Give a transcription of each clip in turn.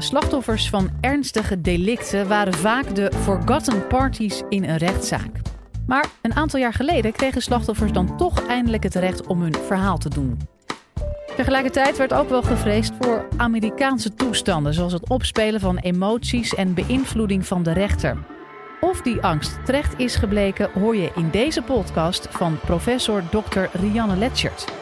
Slachtoffers van ernstige delicten waren vaak de forgotten parties in een rechtszaak. Maar een aantal jaar geleden kregen slachtoffers dan toch eindelijk het recht om hun verhaal te doen. Tegelijkertijd werd ook wel gevreesd voor Amerikaanse toestanden, zoals het opspelen van emoties en beïnvloeding van de rechter. Of die angst terecht is gebleken, hoor je in deze podcast van professor Dr. Rianne Letchert.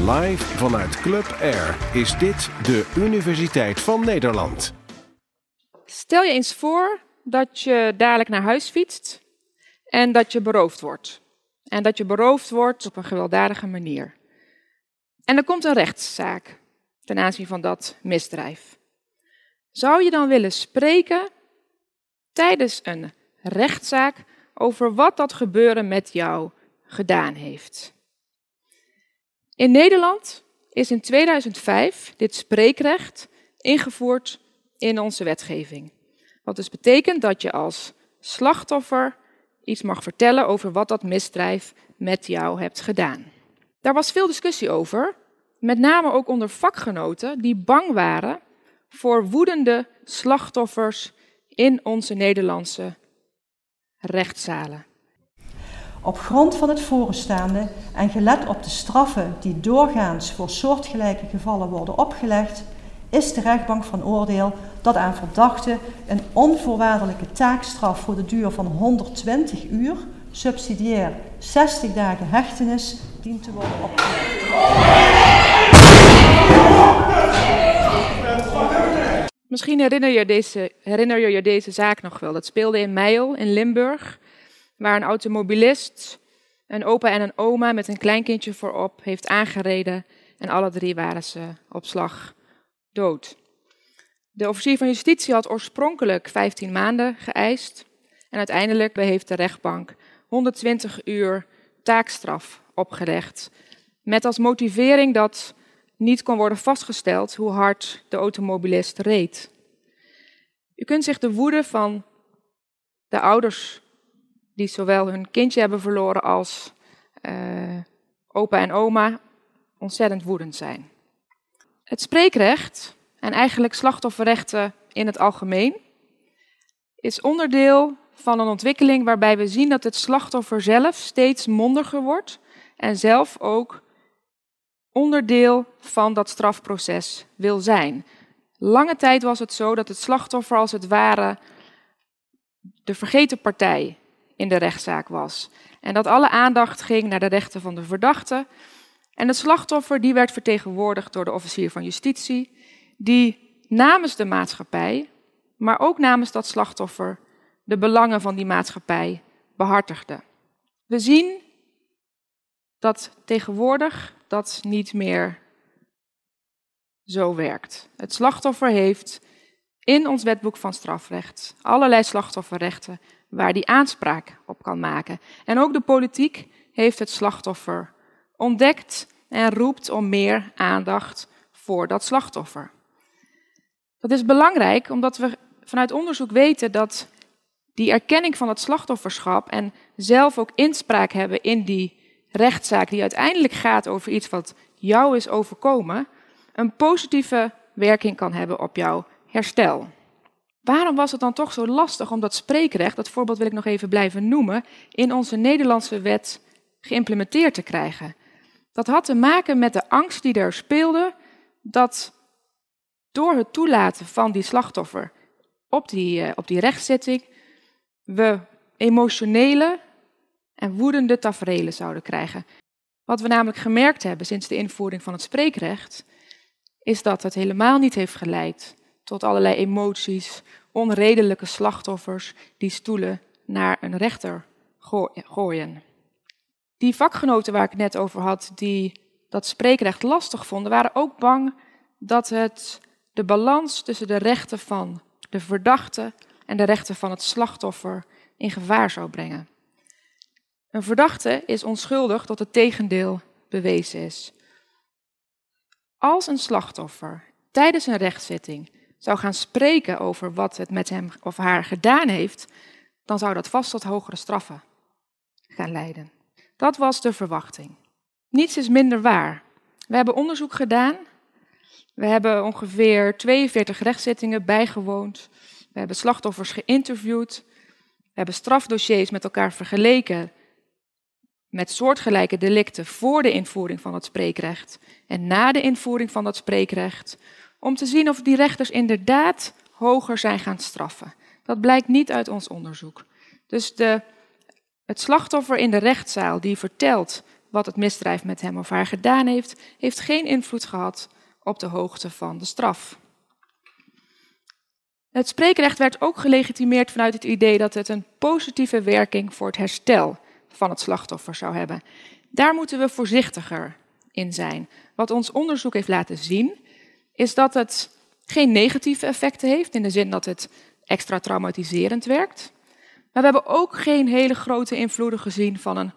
Live vanuit Club Air is dit de Universiteit van Nederland. Stel je eens voor dat je dadelijk naar huis fietst en dat je beroofd wordt. En dat je beroofd wordt op een gewelddadige manier. En er komt een rechtszaak ten aanzien van dat misdrijf. Zou je dan willen spreken tijdens een rechtszaak over wat dat gebeuren met jou gedaan heeft? In Nederland is in 2005 dit spreekrecht ingevoerd in onze wetgeving. Wat dus betekent dat je als slachtoffer iets mag vertellen over wat dat misdrijf met jou hebt gedaan. Daar was veel discussie over, met name ook onder vakgenoten die bang waren voor woedende slachtoffers in onze Nederlandse rechtszalen. Op grond van het voorstaande en gelet op de straffen die doorgaans voor soortgelijke gevallen worden opgelegd, is de rechtbank van oordeel dat aan verdachte een onvoorwaardelijke taakstraf voor de duur van 120 uur, subsidiair 60 dagen hechtenis, dient te worden opgelegd. Misschien herinner je, deze, herinner je je deze zaak nog wel. Dat speelde in Meijel in Limburg, waar een automobilist een opa en een oma met een kleinkindje voorop heeft aangereden en alle drie waren ze op slag dood. De officier van justitie had oorspronkelijk 15 maanden geëist en uiteindelijk heeft de rechtbank 120 uur taakstraf opgelegd. Met als motivering dat niet kon worden vastgesteld hoe hard de automobilist reed. U kunt zich de woede van de ouders die zowel hun kindje hebben verloren als uh, opa en oma ontzettend woedend zijn. Het spreekrecht en eigenlijk slachtofferrechten in het algemeen is onderdeel van een ontwikkeling waarbij we zien dat het slachtoffer zelf steeds mondiger wordt en zelf ook onderdeel van dat strafproces wil zijn. Lange tijd was het zo dat het slachtoffer als het ware de vergeten partij in de rechtszaak was. En dat alle aandacht ging naar de rechten van de verdachte. En het slachtoffer die werd vertegenwoordigd door de officier van justitie, die namens de maatschappij, maar ook namens dat slachtoffer, de belangen van die maatschappij behartigde. We zien dat tegenwoordig dat niet meer zo werkt. Het slachtoffer heeft in ons wetboek van strafrecht allerlei slachtofferrechten waar die aanspraak op kan maken. En ook de politiek heeft het slachtoffer ontdekt en roept om meer aandacht voor dat slachtoffer. Dat is belangrijk omdat we vanuit onderzoek weten dat die erkenning van het slachtofferschap en zelf ook inspraak hebben in die rechtszaak, die uiteindelijk gaat over iets wat jou is overkomen, een positieve werking kan hebben op jouw herstel. Waarom was het dan toch zo lastig om dat spreekrecht, dat voorbeeld wil ik nog even blijven noemen, in onze Nederlandse wet geïmplementeerd te krijgen? Dat had te maken met de angst die er speelde dat door het toelaten van die slachtoffer op die, uh, op die rechtszitting we emotionele en woedende taferelen zouden krijgen. Wat we namelijk gemerkt hebben sinds de invoering van het spreekrecht, is dat het helemaal niet heeft geleid tot allerlei emoties, onredelijke slachtoffers die stoelen naar een rechter gooien. Die vakgenoten waar ik net over had, die dat spreekrecht lastig vonden, waren ook bang dat het de balans tussen de rechten van de verdachte en de rechten van het slachtoffer in gevaar zou brengen. Een verdachte is onschuldig tot het tegendeel bewezen is. Als een slachtoffer tijdens een rechtszitting zou gaan spreken over wat het met hem of haar gedaan heeft, dan zou dat vast tot hogere straffen gaan leiden. Dat was de verwachting. Niets is minder waar. We hebben onderzoek gedaan We hebben ongeveer 42 rechtszittingen bijgewoond. We hebben slachtoffers geïnterviewd. We hebben strafdossiers met elkaar vergeleken met soortgelijke delicten voor de invoering van het spreekrecht en na de invoering van dat spreekrecht, om te zien of die rechters inderdaad hoger zijn gaan straffen. Dat blijkt niet uit ons onderzoek. Dus de, het slachtoffer in de rechtszaal die vertelt wat het misdrijf met hem of haar gedaan heeft, heeft geen invloed gehad op de hoogte van de straf. Het spreekrecht werd ook gelegitimeerd vanuit het idee dat het een positieve werking voor het herstel van het slachtoffer zou hebben. Daar moeten we voorzichtiger in zijn. Wat ons onderzoek heeft laten zien, is dat het geen negatieve effecten heeft, in de zin dat het extra traumatiserend werkt. Maar we hebben ook geen hele grote invloeden gezien van een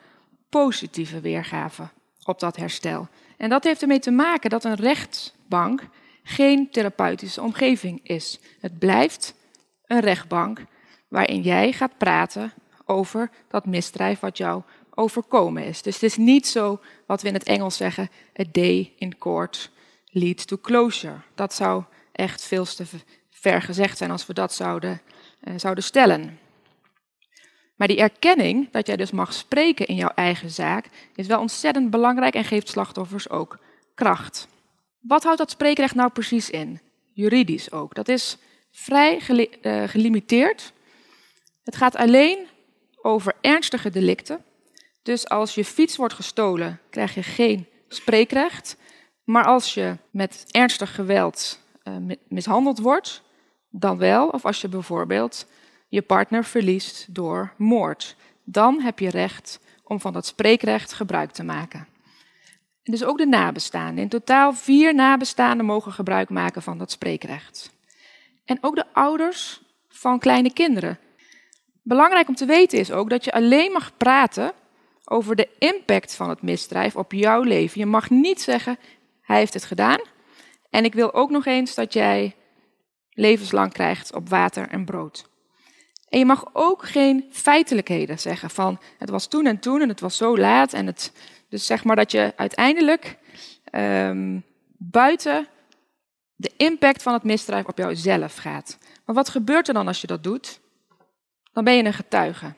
positieve weergave op dat herstel. En dat heeft ermee te maken dat een rechtbank geen therapeutische omgeving is. Het blijft een rechtbank waarin jij gaat praten over dat misdrijf wat jou overkomen is. Dus het is niet zo wat we in het Engels zeggen, a day in court leads to closure. Dat zou echt veel te ver gezegd zijn als we dat zouden, uh, zouden stellen. Maar die erkenning dat jij dus mag spreken in jouw eigen zaak is wel ontzettend belangrijk en geeft slachtoffers ook kracht. Wat houdt dat spreekrecht nou precies in? Juridisch ook. Dat is vrij uh, gelimiteerd. Het gaat alleen over ernstige delicten. Dus als je fiets wordt gestolen, krijg je geen spreekrecht. Maar als je met ernstig geweld uh, mishandeld wordt, dan wel. Of als je bijvoorbeeld je partner verliest door moord. Dan heb je recht om van dat spreekrecht gebruik te maken. En dus ook de nabestaanden. In totaal vier nabestaanden mogen gebruik maken van dat spreekrecht. En ook de ouders van kleine kinderen Belangrijk om te weten is ook dat je alleen mag praten over de impact van het misdrijf op jouw leven. Je mag niet zeggen, hij heeft het gedaan. En ik wil ook nog eens dat jij levenslang krijgt op water en brood. En je mag ook geen feitelijkheden zeggen van het was toen en toen en het was zo laat. En het, dus zeg maar dat je uiteindelijk um, buiten de impact van het misdrijf op jouzelf gaat. Maar wat gebeurt er dan als je dat doet? dan ben je een getuige.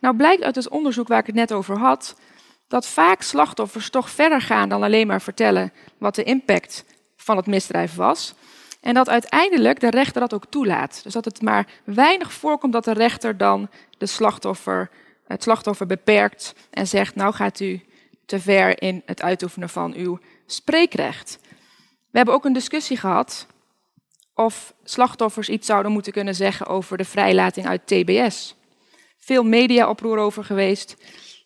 Nou blijkt uit het onderzoek waar ik het net over had, dat vaak slachtoffers toch verder gaan dan alleen maar vertellen wat de impact van het misdrijf was. En dat uiteindelijk de rechter dat ook toelaat. Dus dat het maar weinig voorkomt dat de rechter dan de slachtoffer, het slachtoffer beperkt en zegt, nou gaat u te ver in het uitoefenen van uw spreekrecht. We hebben ook een discussie gehad of slachtoffers iets zouden moeten kunnen zeggen over de vrijlating uit TBS. Veel media-oproer over geweest.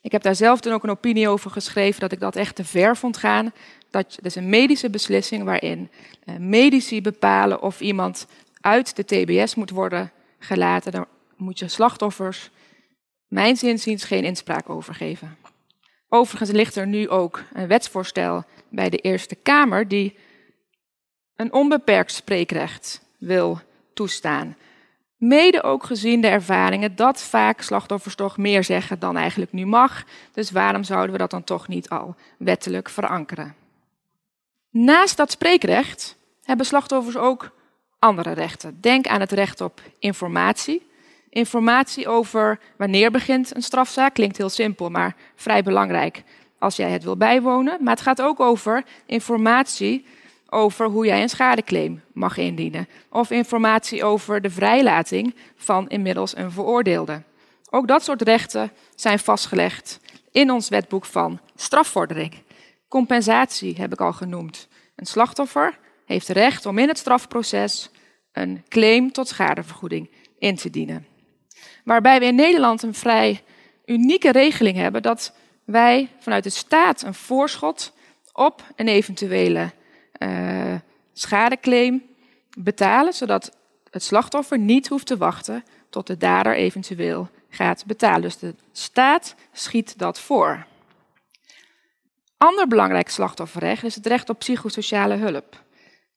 Ik heb daar zelf toen ook een opinie over geschreven dat ik dat echt te ver vond gaan. Dat, is een medische beslissing waarin eh, medici bepalen of iemand uit de TBS moet worden gelaten. Daar moet je slachtoffers, mijn zinziens, geen inspraak over geven. Overigens ligt er nu ook een wetsvoorstel bij de Eerste Kamer die een onbeperkt spreekrecht wil toestaan. Mede ook gezien de ervaringen dat vaak slachtoffers toch meer zeggen dan eigenlijk nu mag. Dus waarom zouden we dat dan toch niet al wettelijk verankeren? Naast dat spreekrecht hebben slachtoffers ook andere rechten. Denk aan het recht op informatie. Informatie over wanneer begint een strafzaak klinkt heel simpel, maar vrij belangrijk als jij het wil bijwonen. Maar het gaat ook over informatie over hoe jij een schadeclaim mag indienen. Of informatie over de vrijlating van inmiddels een veroordeelde. Ook dat soort rechten zijn vastgelegd in ons wetboek van strafvordering. Compensatie heb ik al genoemd. Een slachtoffer heeft recht om in het strafproces een claim tot schadevergoeding in te dienen. Waarbij we in Nederland een vrij unieke regeling hebben dat wij vanuit de staat een voorschot op een eventuele uh, schadeclaim betalen, zodat het slachtoffer niet hoeft te wachten tot de dader eventueel gaat betalen. Dus de staat schiet dat voor. Ander belangrijk slachtofferrecht is het recht op psychosociale hulp.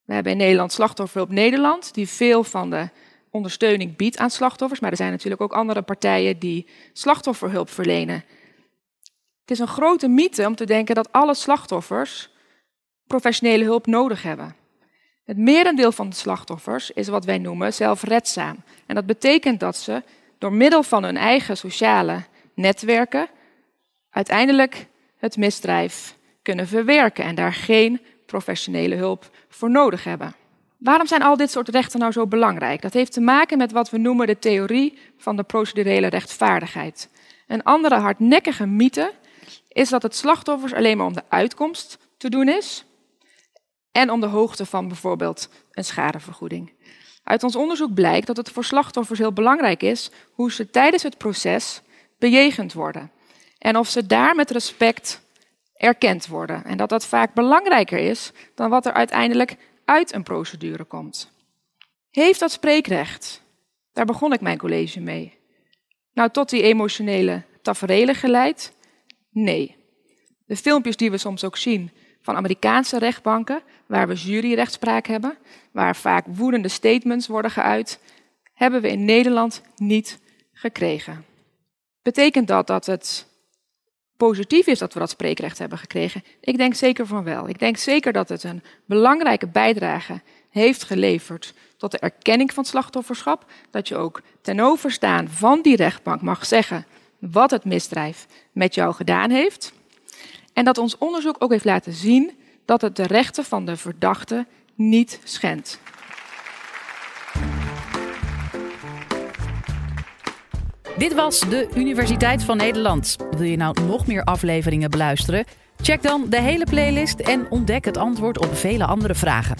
We hebben in Nederland Slachtofferhulp Nederland, die veel van de ondersteuning biedt aan slachtoffers, maar er zijn natuurlijk ook andere partijen die slachtofferhulp verlenen. Het is een grote mythe om te denken dat alle slachtoffers professionele hulp nodig hebben. Het merendeel van de slachtoffers is wat wij noemen zelfredzaam. En dat betekent dat ze door middel van hun eigen sociale netwerken uiteindelijk het misdrijf kunnen verwerken en daar geen professionele hulp voor nodig hebben. Waarom zijn al dit soort rechten nou zo belangrijk? Dat heeft te maken met wat we noemen de theorie van de procedurele rechtvaardigheid. Een andere hardnekkige mythe is dat het slachtoffers alleen maar om de uitkomst te doen is en om de hoogte van bijvoorbeeld een schadevergoeding. Uit ons onderzoek blijkt dat het voor slachtoffers heel belangrijk is hoe ze tijdens het proces bejegend worden en of ze daar met respect erkend worden. En dat dat vaak belangrijker is dan wat er uiteindelijk uit een procedure komt. Heeft dat spreekrecht? Daar begon ik mijn college mee. Nou, tot die emotionele taferelen geleid? Nee. De filmpjes die we soms ook zien van Amerikaanse rechtbanken, waar we juryrechtspraak hebben, waar vaak woedende statements worden geuit, hebben we in Nederland niet gekregen. Betekent dat dat het positief is dat we dat spreekrecht hebben gekregen? Ik denk zeker van wel. Ik denk zeker dat het een belangrijke bijdrage heeft geleverd tot de erkenning van slachtofferschap. Dat je ook ten overstaan van die rechtbank mag zeggen wat het misdrijf met jou gedaan heeft. En dat ons onderzoek ook heeft laten zien dat het de rechten van de verdachte niet schendt. Dit was de Universiteit van Nederland. Wil je nou nog meer afleveringen beluisteren? Check dan de hele playlist en ontdek het antwoord op vele andere vragen.